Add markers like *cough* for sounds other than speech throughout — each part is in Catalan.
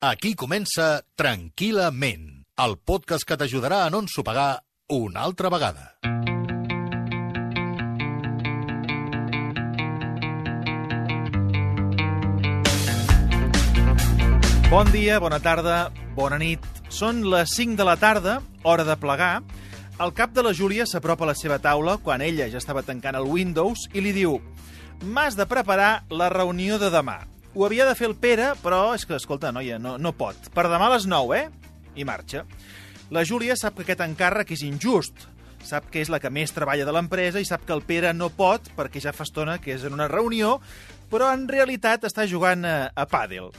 Aquí comença Tranquil·lament, el podcast que t'ajudarà a no ensopegar una altra vegada. Bon dia, bona tarda, bona nit. Són les 5 de la tarda, hora de plegar. El cap de la Júlia s'apropa a la seva taula quan ella ja estava tancant el Windows i li diu «M'has de preparar la reunió de demà. Ho havia de fer el Pere, però és que, escolta, noia, no, no pot. Per demà a les 9, eh?» I marxa. La Júlia sap que aquest encàrrec és injust. Sap que és la que més treballa de l'empresa i sap que el Pere no pot perquè ja fa estona que és en una reunió, però en realitat està jugant a, a pàdel.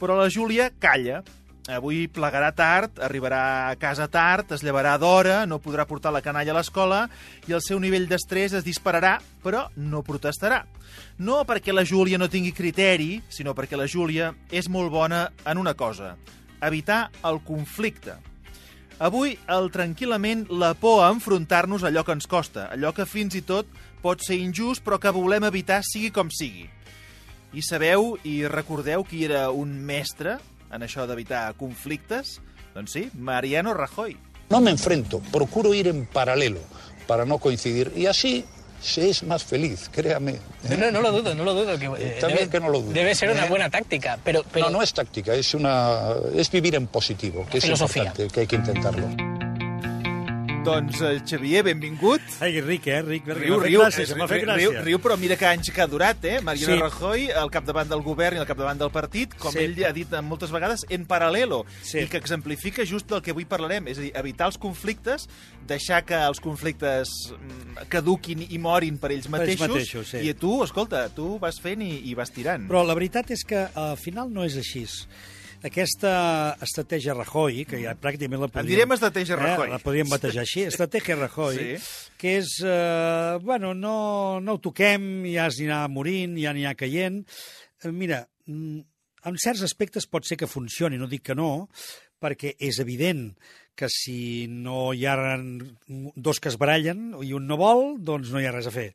Però la Júlia calla. Avui plegarà tard, arribarà a casa tard, es llevarà d'hora, no podrà portar la canalla a l'escola i el seu nivell d'estrès es dispararà, però no protestarà. No perquè la Júlia no tingui criteri, sinó perquè la Júlia és molt bona en una cosa, evitar el conflicte. Avui, el tranquil·lament, la por a enfrontar-nos allò que ens costa, allò que fins i tot pot ser injust, però que volem evitar sigui com sigui. I sabeu i recordeu qui era un mestre en això d'evitar conflictes? Doncs sí, Mariano Rajoy. No me enfrento, procuro ir en paralelo para no coincidir y así se es más feliz, créame. No, no, no lo dudo, no lo dudo. Que, eh, Está bien que no lo dudes. Debe ser una ¿Eh? buena táctica, pero... pero No, no es táctica, es una es vivir en positivo, que es Filosofía. importante, que hay que intentarlo. Doncs, eh, Xavier, benvingut. Ai, ric, eh? Ric, ric. Riu, riu, gràcia, riu, riu, gràcia. riu, però mira que anys que ha durat, eh? Mariano Sí. Rajoy, al capdavant del govern i al capdavant del partit, com Sí. ell ha dit moltes vegades, en paral·lelo, Sí. i que exemplifica just del que avui parlarem, és a dir, evitar els conflictes, deixar que els conflictes mm, caduquin i morin per ells Per ells mateixos, mateixos, sí. i tu, escolta, tu vas fent i, i vas tirant. Però la veritat és que al final no és així. Aquesta estratègia Rajoy, que ja pràcticament la podríem... direm estratègia Rajoy. Eh, la podríem batejar així, estratègia Rajoy, Sí. que és, eh, bueno, no, no ho toquem, ja s'anirà morint, ja n'hi ha caient. Eh, mira, mm, en certs aspectes pot ser que funcioni, no dic que no, perquè és evident que si no hi ha dos que es barallen i un no vol, doncs no hi ha res a fer.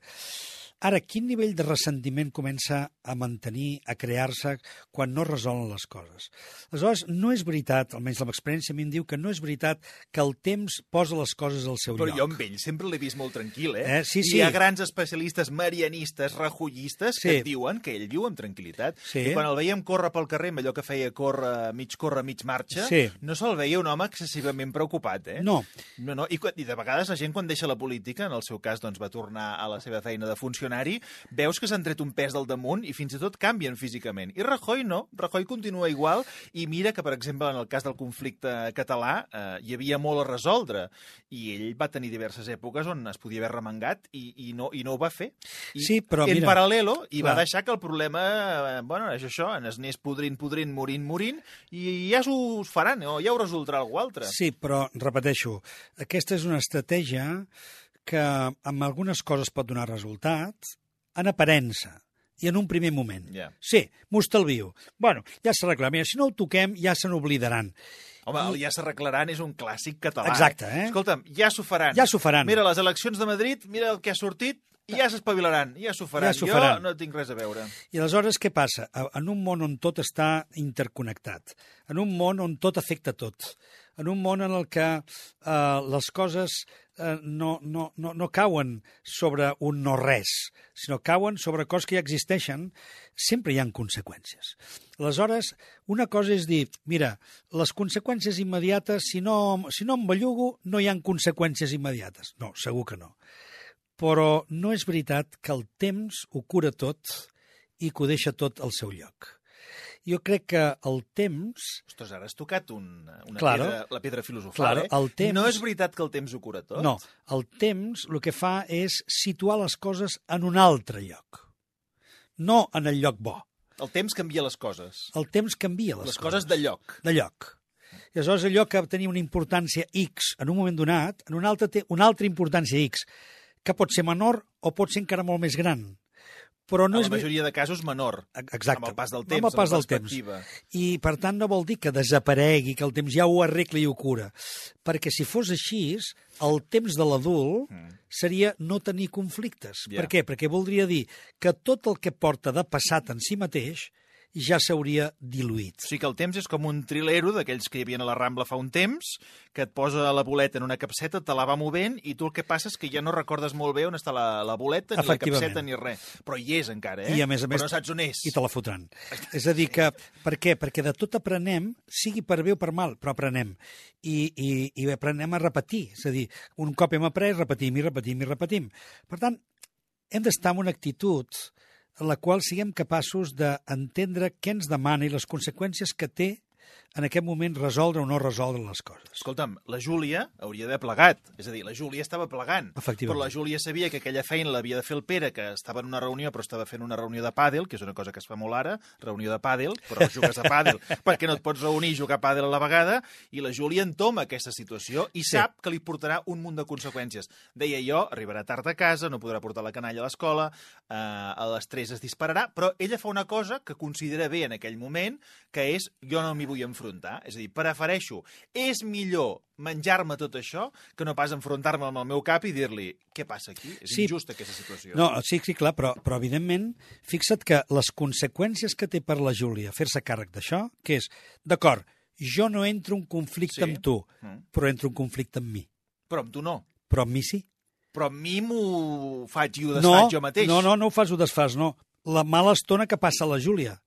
Ara, quin nivell de ressentiment comença a mantenir, a crear-se, quan no es resolen les coses? Aleshores, no és veritat, almenys la meva experiència a mi em diu que no és veritat que el temps posa les coses al seu Però lloc. jo amb ell sempre l'he vist molt tranquil, eh? Eh, sí, I sí. hi ha grans especialistes marianistes, rajollistes, Sí. que diuen que ell viu amb tranquil·litat. Sí. I quan el veiem córrer pel carrer amb allò que feia córrer, mig córrer, mig marxa, Sí. no se'l veia un home excessivament preocupat, eh? No. No, no. I, I de vegades la gent quan deixa la política, en el seu cas doncs, va tornar a la seva feina de funcionari, veus que s'han tret un pes del damunt i fins i tot canvien físicament. I Rajoy no, Rajoy continua igual i mira que, per exemple, en el cas del conflicte català eh, hi havia molt a resoldre i ell va tenir diverses èpoques on es podia haver remengat i, i, no, i no ho va fer. I, Sí, però en mira, paral·lelo i va deixar que el problema, eh, bueno, és això, es anés podrint, podrint, morint, morint i ja s'ho faran, o ja ho resoldrà algú altre. Sí, però, repeteixo, aquesta és una estratègia que amb algunes coses pot donar resultat, en aparença, i en un primer moment. Ja. Sí, m'ho estalvio. Bueno, ja s'arreglarà. Mira, si no ho toquem, ja se n'oblidaran. Home, el ja s'arreglaran és un clàssic català. Exacte, eh? Escolta'm, ja s'ho faran. Ja s'ho faran. Mira, les eleccions de Madrid, mira el que ha sortit, i ja s'espavilaran, ja s'ho faran. Ja s'ho jo faran. no tinc res a veure. I aleshores què passa? En un món on tot està interconnectat, en un món on tot afecta tot, en un món en el que eh, les coses eh, no, no, no, no cauen sobre un no-res, sinó cauen sobre coses que ja existeixen, sempre hi han conseqüències. Aleshores, una cosa és dir, mira, les conseqüències immediates, si no, si no em bellugo, no hi han conseqüències immediates. No, segur que no però no és veritat que el temps ho cura tot i que ho deixa tot al seu lloc. Jo crec que el temps... Ostres, ara has tocat un, una Claro. pedra, la pedra filosofal, Claro, eh? el temps- No és veritat que el temps ho cura tot? No, el temps el que fa és situar les coses en un altre lloc. No en el lloc bo. El temps canvia les coses. El temps canvia les, Les coses de lloc. de lloc. I aleshores allò que tenia una importància X en un moment donat, en un altre té una altra importància X, que pot ser menor o pot ser encara molt més gran. Però no és la majoria de casos menor. Exacte. Amb el pas del Amb temps, el pas amb del temps. I, per tant, no vol dir que desaparegui, que el temps ja ho arregla i ho cura. Perquè si fos així, el temps de l'adult seria no tenir conflictes. Ja. Per què? Perquè voldria dir que tot el que porta de passat en si mateix ja s'hauria diluït. O sigui que el temps és com un trilero d'aquells que hi havia a la Rambla fa un temps, que et posa la boleta en una capseta, te la va movent i tu el que passa és que ja no recordes molt bé on està la, la boleta, ni la capseta, ni res. Però hi és encara, eh? I a més a més... Però no saps on és. I te la fotran. *laughs* És a dir que... Per què? Perquè de tot aprenem, sigui per bé o per mal, però aprenem. I, i, i aprenem a repetir. És a dir, un cop hem après, repetim i repetim i repetim. Per tant, hem d'estar en una actitud la qual siguem capaços d'entendre què ens demana i les conseqüències que té en aquest moment resoldre o no resoldre les coses. Escolta'm, la Júlia hauria d'haver plegat. És a dir, la Júlia estava plegant. Però la Júlia sabia que aquella feina l'havia de fer el Pere, que estava en una reunió, però estava fent una reunió de pàdel, que és una cosa que es fa molt ara, reunió de pàdel, però jugues a pàdel *laughs* perquè no et pots reunir i jugar a pàdel a la vegada, i la Júlia entoma aquesta situació i Sí. sap que li portarà un munt de conseqüències. Deia jo, arribarà tard a casa, no podrà portar la canalla a l'escola, eh, a les 3 es dispararà, però ella fa una cosa que considera bé en aquell moment, que és jo no m'hi vull enfrontar. És a dir, prefereixo, és millor menjar-me tot això que no pas enfrontar-me amb el meu cap i dir-li què passa aquí? És Sí. injusta aquesta situació. No, sí, sí, clar, però, però evidentment, fixa't que les conseqüències que té per la Júlia fer-se càrrec d'això, que és, d'acord, jo no entro en conflicte Sí. amb tu, Mm. però entro en conflicte amb mi. Però amb tu no. Però amb mi sí. Però amb mi m'ho faig i ho desfaig no, jo mateix. No, no, no ho fas, ho desfas, no. La mala estona que passa a la Júlia.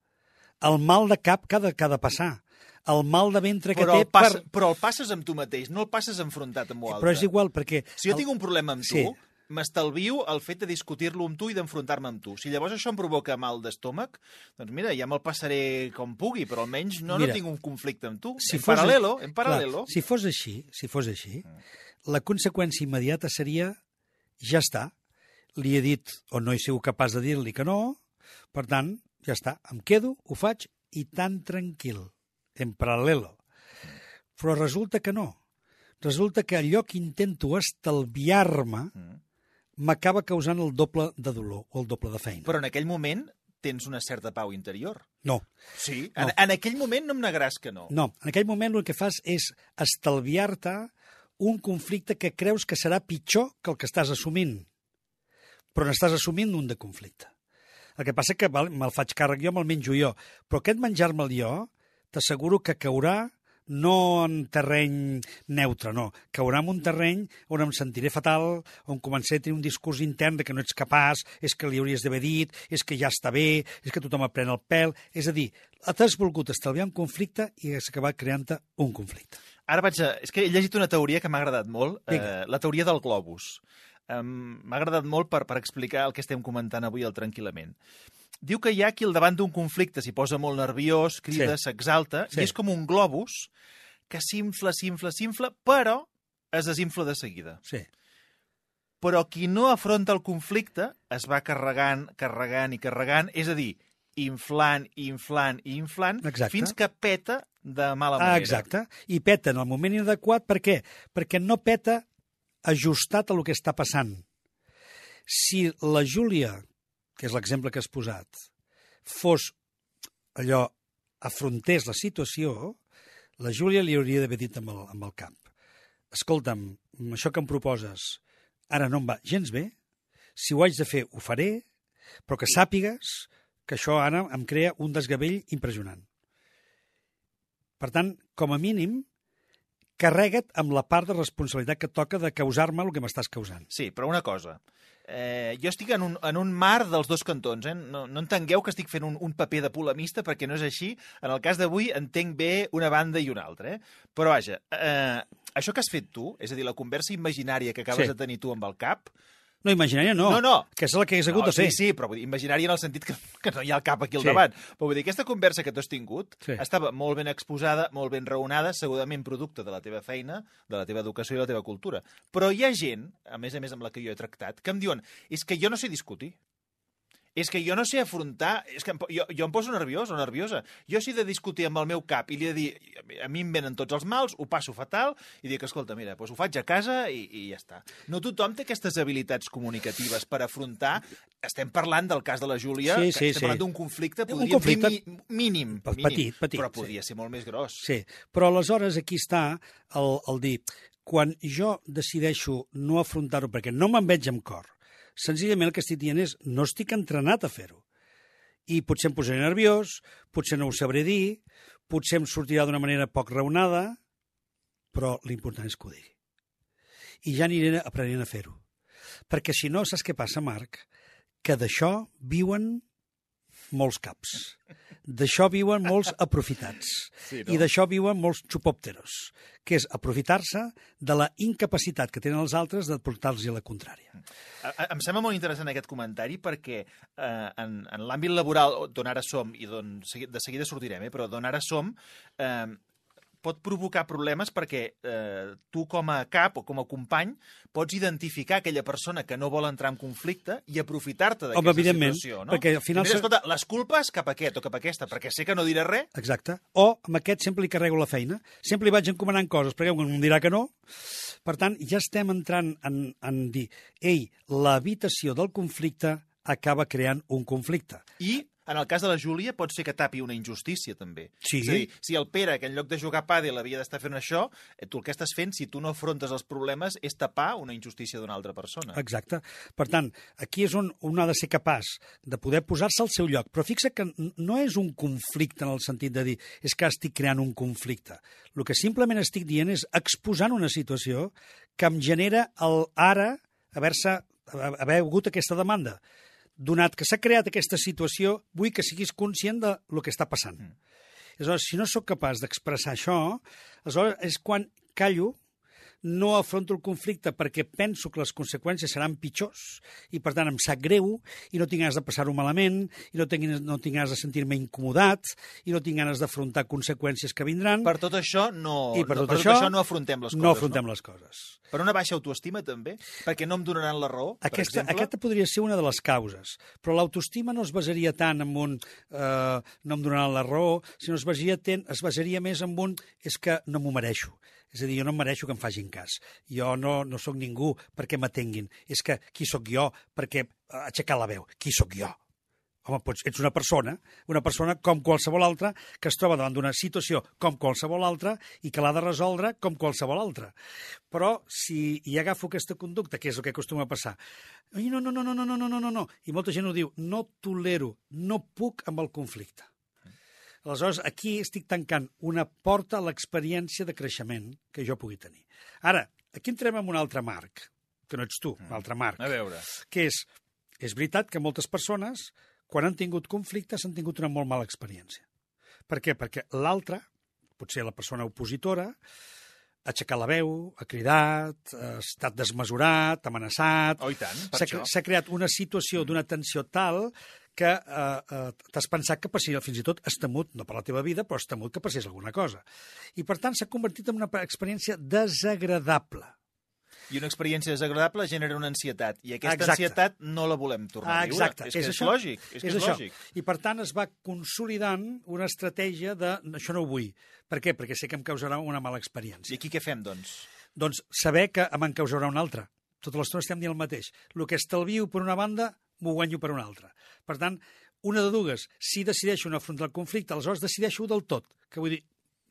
El mal de cap que ha de, que ha de passar. El mal de ventre que però, té el pas, per... però el passes amb tu mateix, no el passes enfrontat amb l'altre. Però és igual, perquè... Si jo el- tinc un problema amb tu, Sí. m'estalvio el fet de discutir-lo amb tu i d'enfrontar-me amb tu. Si llavors això em provoca mal d'estómac, doncs mira, ja me'l passaré com pugui, però almenys no, Mira, no tinc un conflicte amb tu. si en fos- paral·lelo, en paral·lelo. Clar, si fos així, si fos així, la conseqüència immediata seria ja està. Li he dit o no he sigut capaç de dir-li que no, per tant, ja està, em quedo, ho faig i tan tranquil, en paral·lelo. Però resulta que no. Resulta que allò que intento estalviar-me Mm. m'acaba causant el doble de dolor o el doble de feina. Però en aquell moment tens una certa pau interior. No, Sí, No. en, en aquell moment no em negaràs que no. No, en aquell moment el que fas és estalviar-te un conflicte que creus que serà pitjor que el que estàs assumint. Però n'estàs assumint un de conflicte. El que passa que me'l faig càrrec jo, me'l menjo jo. Però aquest menjar-me'l jo, t'asseguro que caurà no en terreny neutre, no. Caurà en un terreny on em sentiré fatal, on començaré a tenir un discurs intern de que no ets capaç, és que li hauries d'haver dit, és que ja està bé, és que tothom pren el pèl... És a dir, t'has volgut estalviar un conflicte i has acabat creant-te un conflicte. Ara vaig a... És que he llegit una teoria que m'ha agradat molt, eh, Vinga. la teoria del globus. Um, m'ha agradat molt per, per explicar el que estem comentant avui al Tranquil·lament. Diu que hi ha qui al davant d'un conflicte s'hi posa molt nerviós, crida, Sí. s'exalta, Sí. i és com un globus que s'infla, s'infla, s'infla, però es desinfla de seguida. Sí. Però qui no afronta el conflicte es va carregant, carregant i carregant, és a dir, inflant, inflant i inflant, Exacte. fins que peta de mala manera. Ah, exacte. I peta en el moment inadequat, per què? Perquè no peta ajustat a el que està passant. Si la Júlia, que és l'exemple que has posat, fos allò, afrontés la situació, la Júlia li hauria d'haver dit amb el, amb el cap. Escolta'm, això que em proposes, ara no em va gens bé, si ho haig de fer, ho faré, però que sàpigues que això ara em crea un desgavell impressionant. Per tant, com a mínim, carrega't amb la part de responsabilitat que toca de causar-me el que m'estàs causant. Sí, però una cosa. Eh, jo estic en un, en un mar dels dos cantons. Eh? No, no entengueu que estic fent un, un paper de polemista, perquè no és així. En el cas d'avui entenc bé una banda i una altra. Eh? Però vaja, eh, això que has fet tu, és a dir, la conversa imaginària que acabes Sí. de tenir tu amb el cap, No, imaginària no. No, no. Que és la que hagués hagut no, de fer. Sí, sí, però vull dir, imaginària en el sentit que, que no hi ha el cap aquí al Sí. davant. Però vull dir, aquesta conversa que tu has tingut Sí. estava molt ben exposada, molt ben raonada, segurament producte de la teva feina, de la teva educació i la teva cultura. Però hi ha gent, a més a més amb la que jo he tractat, que em diuen, és que jo no sé discutir. És que jo no sé afrontar... És que em, jo, jo em poso nerviós o nerviosa. Jo si he de discutir amb el meu cap i li he de dir... A mi em venen tots els mals, ho passo fatal, i dic, escolta, mira, doncs ho faig a casa i, i ja està. No tothom té aquestes habilitats comunicatives per afrontar... Estem parlant del cas de la Júlia, Sí, que sí, estem sí. parlant d'un conflicte, Un podríem conflicte dir mi, mínim, mínim, petit, petit, però sí. podria ser molt més gros. Sí, però aleshores aquí està el, el dir, quan jo decideixo no afrontar-ho perquè no me'n veig amb cor, senzillament el que estic dient és no estic entrenat a fer-ho. i potser em posaré nerviós, potser no ho sabré dir, potser em sortirà d'una manera poc raonada, però l'important és que ho digui. I ja aniré aprenent a fer-ho. Perquè si no, saps què passa, Marc? Que d'això viuen molts caps. D'això viuen molts *laughs* aprofitats. Sí, I d'això viuen molts xupòpteros, que és aprofitar-se de la incapacitat que tenen els altres de portar-los a la contrària. Em sembla molt interessant aquest comentari perquè eh, en, en l'àmbit laboral d'on ara som i d'on segui- de seguida sortirem, eh, però d'on ara som, eh, pot provocar problemes perquè eh, tu com a cap o com a company pots identificar aquella persona que no vol entrar en conflicte i aprofitar-te d'aquesta situació. No? perquè al final se- escolta, les culpes cap a aquest o cap a aquesta, perquè sé que no diré res, Exacte. O amb aquest sempre li carrego la feina, sempre li vaig encomanant coses, perquè un em dirà que no. Per tant, ja estem entrant en, en dir, ei, l'evitació del conflicte acaba creant un conflicte. I, en el cas de la Júlia, pot ser que tapi una injustícia, també. Sí. És a dir, si el Pere, que en lloc de jugar a pàdel havia d'estar fent això, eh, tu el que estàs fent, si tu no afrontes els problemes, és tapar una injustícia d'una altra persona. Exacte. Per tant, aquí és on un ha de ser capaç de poder posar-se al seu lloc. Però fixa que no és un conflicte en el sentit de dir és que estic creant un conflicte. El que simplement estic dient és exposant una situació que em genera el ara haver-se haver hagut aquesta demanda. Donat que s'ha creat aquesta situació, vull que siguis conscient de lo que està passant. Mm. Aleshores, si no sóc capaç d'expressar això, aleshores és quan callo no afronto el conflicte perquè penso que les conseqüències seran pitjors i, per tant, em sap greu i no tinc ganes de passar-ho malament i no tinc, no tinc ganes de sentir-me incomodat i no tinc ganes d'afrontar conseqüències que vindran. Per tot això no, I per no, tot per això tot això no afrontem les coses. no afrontem les coses. No? Per una baixa autoestima, també? Perquè no em donaran la raó, per Aquesta, exemple? aquesta podria ser una de les causes, però l'autoestima no es basaria tant en un eh, no em donaran la raó, sinó es basaria, ten, es basaria més en un és que no m'ho mereixo. És a dir, jo no em mereixo que em facin cas. Jo no, no sóc ningú perquè m'atenguin. És que qui sóc jo perquè aixecar la veu? Qui sóc jo? Home, pots, ets una persona, una persona com qualsevol altra, que es troba davant d'una situació com qualsevol altra i que l'ha de resoldre com qualsevol altra. Però si hi agafo aquesta conducta, que és el que acostuma a passar, no, no, no, no, no, no, no, no, no, i molta gent ho diu, no tolero, no puc amb el conflicte. Aleshores, aquí estic tancant una porta a l'experiència de creixement que jo pugui tenir. Ara, aquí entrem en un altre marc, que no ets tu, un altre marc A veure... que és, és veritat que moltes persones, quan han tingut conflictes, han tingut una molt mala experiència. Per què? Perquè l'altre, potser la persona opositora, ha aixecat la veu, ha cridat, ha estat desmesurat, ha amenaçat... Oh, i tant, per això. s'ha creat una situació d'una tensió tal que eh, eh, t'has pensat que passaria fins i tot has temut, no per la teva vida, però has temut que passés alguna cosa. I, per tant, s'ha convertit en una experiència desagradable. I una experiència desagradable genera una ansietat, i aquesta Exacte. ansietat no la volem tornar a viure. exacte. És, és, això. lògic, és, que és, això. lògic. I, per tant, es va consolidant una estratègia de això no ho vull. Per què? Perquè sé que em causarà una mala I experiència. aquí què fem, doncs? Doncs saber que me'n causarà una altra. Tota l'estona estem dient el mateix. El que estalvio per una banda, m'ho guanyo per una altra. Per tant, una de dues, si decideixo no afrontar el conflicte, aleshores decideixo del tot, que vull dir,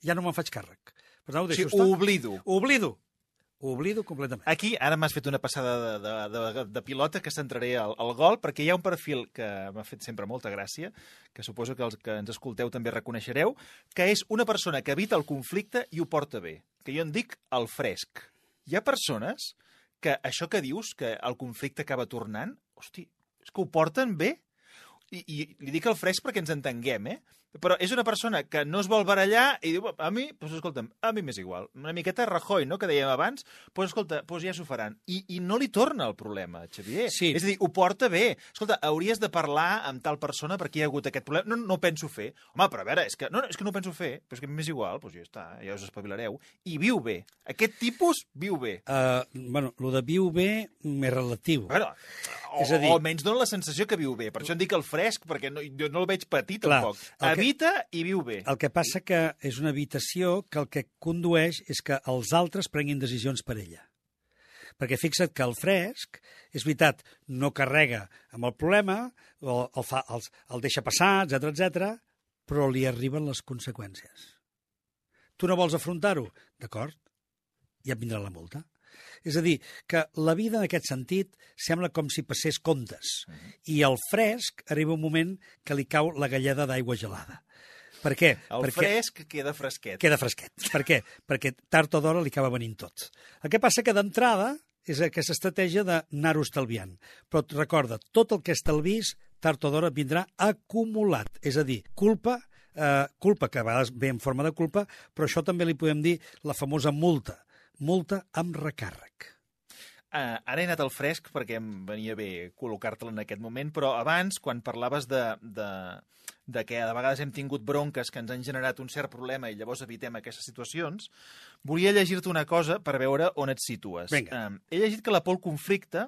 ja no me'n faig càrrec. Per tant, ho deixo estar. ho oblido. Ho oblido. Ho oblido completament. Aquí, ara m'has fet una passada de, de, de, de pilota que centraré al, al gol, perquè hi ha un perfil que m'ha fet sempre molta gràcia, que suposo que els que ens escolteu també reconeixereu, que és una persona que evita el conflicte i ho porta bé, que jo en dic el fresc. Hi ha persones que això que dius, que el conflicte acaba tornant, hosti, és que ho porten bé. I, i li dic el fresc perquè ens entenguem, eh? Però és una persona que no es vol barallar i diu, a mi, doncs escolta'm, a mi m'és igual. Una miqueta Rajoy, no?, que dèiem abans, doncs escolta, doncs ja s'ho faran. I, I no li torna el problema, Xavier. Sí. És a dir, ho porta bé. Escolta, hauries de parlar amb tal persona perquè hi ha hagut aquest problema. No, no ho penso fer. Home, però a veure, és que no, no, és que no ho penso fer, però és que m'és igual, doncs ja està, ja us espavilareu. I viu bé. Aquest tipus viu bé. Uh, bueno, el de viu bé m'és relatiu. Veure, o, És a dir- o almenys dona la sensació que viu bé. Per això en dic el fresc, perquè no, jo no el veig patir, Clar, tampoc. el que- Evita i viu bé. El que passa que és una habitació que el que condueix és que els altres prenguin decisions per ella. Perquè fixa't que el fresc, és veritat, no carrega amb el problema, o el, fa, el, el deixa passar, etc etc, però li arriben les conseqüències. Tu no vols afrontar-ho? D'acord, ja et vindrà la multa. És a dir, que la vida en aquest sentit sembla com si passés comptes. I al fresc arriba un moment que li cau la galleda d'aigua gelada. Per què? El Perquè fresc queda fresquet. queda fresquet. Per què? Perquè tard o d'hora li acaba venint tot. El que passa que d'entrada és aquesta estratègia d'anar-ho estalviant. Però recorda, tot el que estalvis, tard o d'hora vindrà acumulat. És a dir, culpa, eh, culpa que a vegades ve en forma de culpa, però això també li podem dir la famosa multa. Multa amb recàrrec. Uh, ara he anat al fresc perquè em venia bé col·locar-te'l en aquest moment, però abans, quan parlaves de, de, de que a vegades hem tingut bronques que ens han generat un cert problema i llavors evitem aquestes situacions, volia llegir-te una cosa per veure on et situes. Vinga. Uh, he llegit que la por al conflicte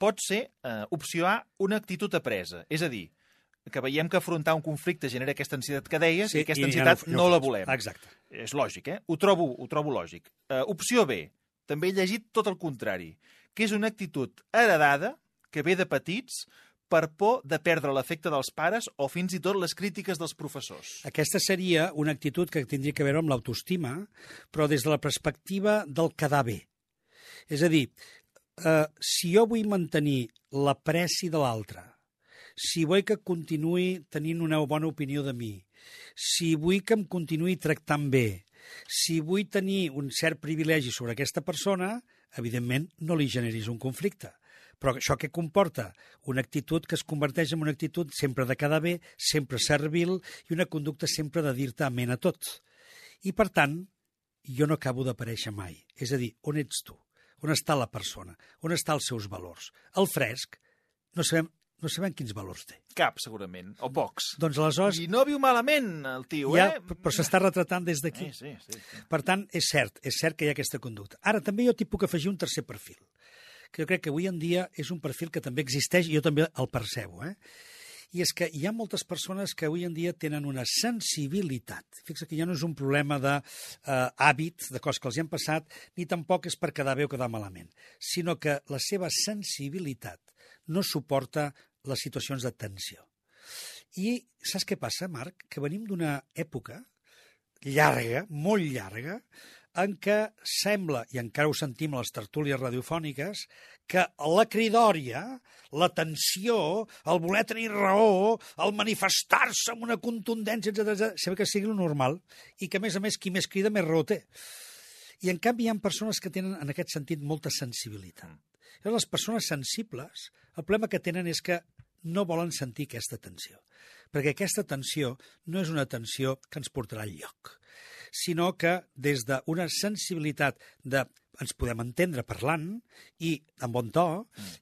pot ser, uh, opció A, una actitud apresa. És a dir, que veiem que afrontar un conflicte genera aquesta ansietat que deies sí, i aquesta i ansietat no- no, no la volem. Exacte. És lògic, eh? Ho trobo, ho trobo lògic. Uh, opció B, també he llegit tot el contrari, que és una actitud heredada que ve de petits per por de perdre l'efecte dels pares o fins i tot les crítiques dels professors. Aquesta seria una actitud que tindria que veure amb l'autoestima, però des de la perspectiva del quedar bé. És a dir, eh, si jo vull mantenir l'apreci de l'altre, si vull que continuï tenint una bona opinió de mi, si vull que em continuï tractant bé, si vull tenir un cert privilegi sobre aquesta persona, evidentment no li generis un conflicte. Però això què comporta? Una actitud que es converteix en una actitud sempre de quedar bé, sempre servil i una conducta sempre de dir-te amén a tot. I, per tant, jo no acabo d'aparèixer mai. És a dir, on ets tu? On està la persona? On estan els seus valors? El fresc, no sabem, no sabem quins valors té. Cap, segurament, o pocs. Doncs aleshores, I no viu malament, el tio, ja, eh? però s'està retratant des d'aquí. Sí, sí, sí. sí. Per tant, és cert, és cert que hi ha aquesta conducta. Ara, també jo t'hi puc afegir un tercer perfil, que jo crec que avui en dia és un perfil que també existeix i jo també el percebo, eh? I és que hi ha moltes persones que avui en dia tenen una sensibilitat. Fixa que ja no és un problema d'hàbit, de, eh, de coses que els hi han passat, ni tampoc és per quedar bé o quedar malament, sinó que la seva sensibilitat no suporta les situacions de tensió. I saps què passa, Marc? Que venim d'una època llarga, molt llarga, en què sembla, i encara ho sentim a les tertúlies radiofòniques, que la cridòria, la tensió, el voler tenir raó, el manifestar-se amb una contundència, etc, sembla que sigui normal, i que, a més a més, qui més crida, més raó té. I, en canvi, hi ha persones que tenen, en aquest sentit, molta sensibilitat. Llavors, les persones sensibles, el problema que tenen és que no volen sentir aquesta tensió. Perquè aquesta tensió no és una tensió que ens portarà al lloc sinó que des d'una sensibilitat de ens podem entendre parlant i amb bon to,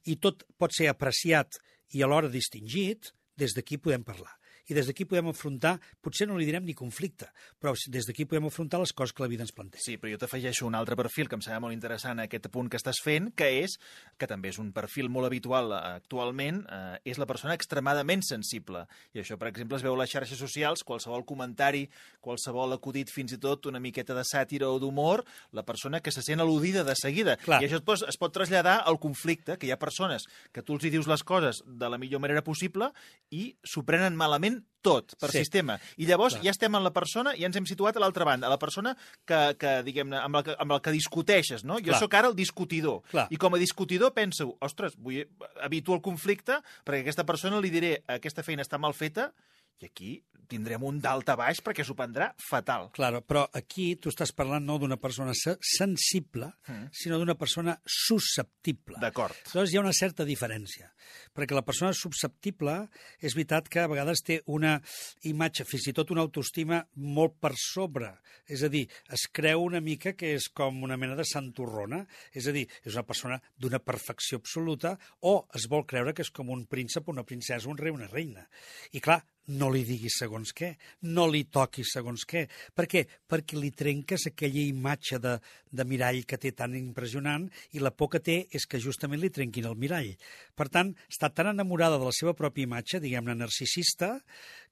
i tot pot ser apreciat i alhora distingit, des d'aquí podem parlar. I des d'aquí podem afrontar, potser no li direm ni conflicte, però des d'aquí podem afrontar les coses que la vida ens planteja. Sí, però jo t'afegeixo un altre perfil que em sembla molt interessant a aquest punt que estàs fent, que és, que també és un perfil molt habitual eh, actualment, eh, és la persona extremadament sensible. I això, per exemple, es veu a les xarxes socials, qualsevol comentari, qualsevol acudit, fins i tot una miqueta de sàtira o d'humor, la persona que se sent al·ludida de seguida. Clar. I això es pot, es pot traslladar al conflicte, que hi ha persones que tu els hi dius les coses de la millor manera possible i s'ho prenen malament tot, per Sí. sistema. I llavors Clar. ja estem en la persona i ja ens hem situat a l'altra banda, a la persona que, que diguem-ne, amb, la que, amb la que discuteixes, no? Jo Clar. sóc ara el discutidor. Clar. I com a discutidor penso, ostres, vull, evito el conflicte perquè aquesta persona li diré aquesta feina està mal feta i aquí tindrem un dalt a baix perquè s'ho prendrà fatal. Claro, però aquí tu estàs parlant no d'una persona se- sensible, Mm. sinó d'una persona susceptible. D'acord. Aleshores, hi ha una certa diferència, perquè la persona susceptible és veritat que a vegades té una imatge, fins i tot una autoestima molt per sobre. És a dir, es creu una mica que és com una mena de santurrona, és a dir, és una persona d'una perfecció absoluta o es vol creure que és com un príncep, una princesa, un rei, una reina. I clar, no li diguis segons què, no li toquis segons què. Per què? Perquè li trenques aquella imatge de, de mirall que té tan impressionant i la por que té és que justament li trenquin el mirall. Per tant, està tan enamorada de la seva pròpia imatge, diguem-ne narcisista,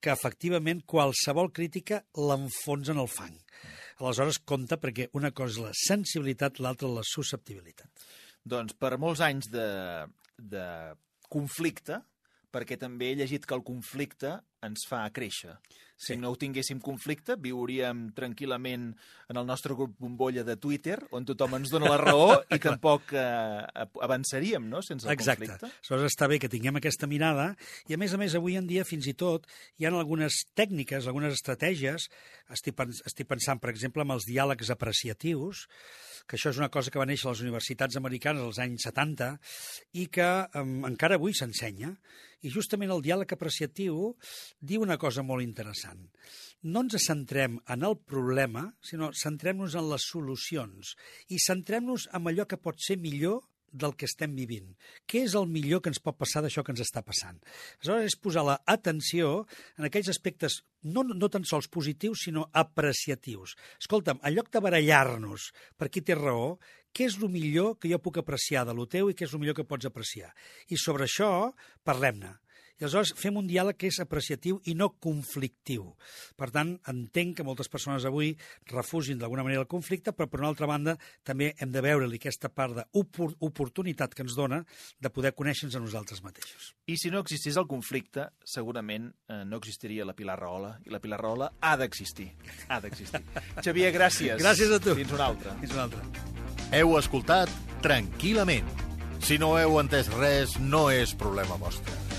que efectivament qualsevol crítica l'enfonsa en el fang. Aleshores, compta perquè una cosa és la sensibilitat, l'altra la susceptibilitat. Doncs per molts anys de, de conflicte, perquè també he llegit que el conflicte ens fa créixer. Sí. Si no tinguéssim conflicte, viuríem tranquil·lament en el nostre grup bombolla de Twitter, on tothom ens dona la *laughs* raó i tampoc eh, avançaríem, no?, sense el Exacte. conflicte. Aleshores està bé que tinguem aquesta mirada i, a més a més, avui en dia, fins i tot, hi ha algunes tècniques, algunes estratègies. Estic, pens estic pensant, per exemple, en els diàlegs apreciatius, que això és una cosa que va néixer a les universitats americanes als anys 70 i que um, encara avui s'ensenya. I justament el diàleg apreciatiu diu una cosa molt interessant. No ens centrem en el problema, sinó centrem-nos en les solucions i centrem-nos en allò que pot ser millor del que estem vivint. Què és el millor que ens pot passar d'això que ens està passant? Aleshores, és posar l'atenció en aquells aspectes no, no tan sols positius, sinó apreciatius. Escolta'm, en lloc de barallar-nos per qui té raó, què és el millor que jo puc apreciar de lo teu i què és el millor que pots apreciar? I sobre això parlem-ne. I aleshores fem un diàleg que és apreciatiu i no conflictiu. Per tant, entenc que moltes persones avui refugin d'alguna manera el conflicte, però per una altra banda també hem de veure-li aquesta part d'oportunitat que ens dona de poder conèixer-nos a nosaltres mateixos. I si no existís el conflicte, segurament eh, no existiria la Pilar Rahola, i la Pilar Rahola ha d'existir. Ha d'existir. *laughs* Xavier, gràcies. Gràcies a tu. Fins una altra. Fins una altra. Heu escoltat Tranquil·lament. Si no heu entès res, no és problema vostre.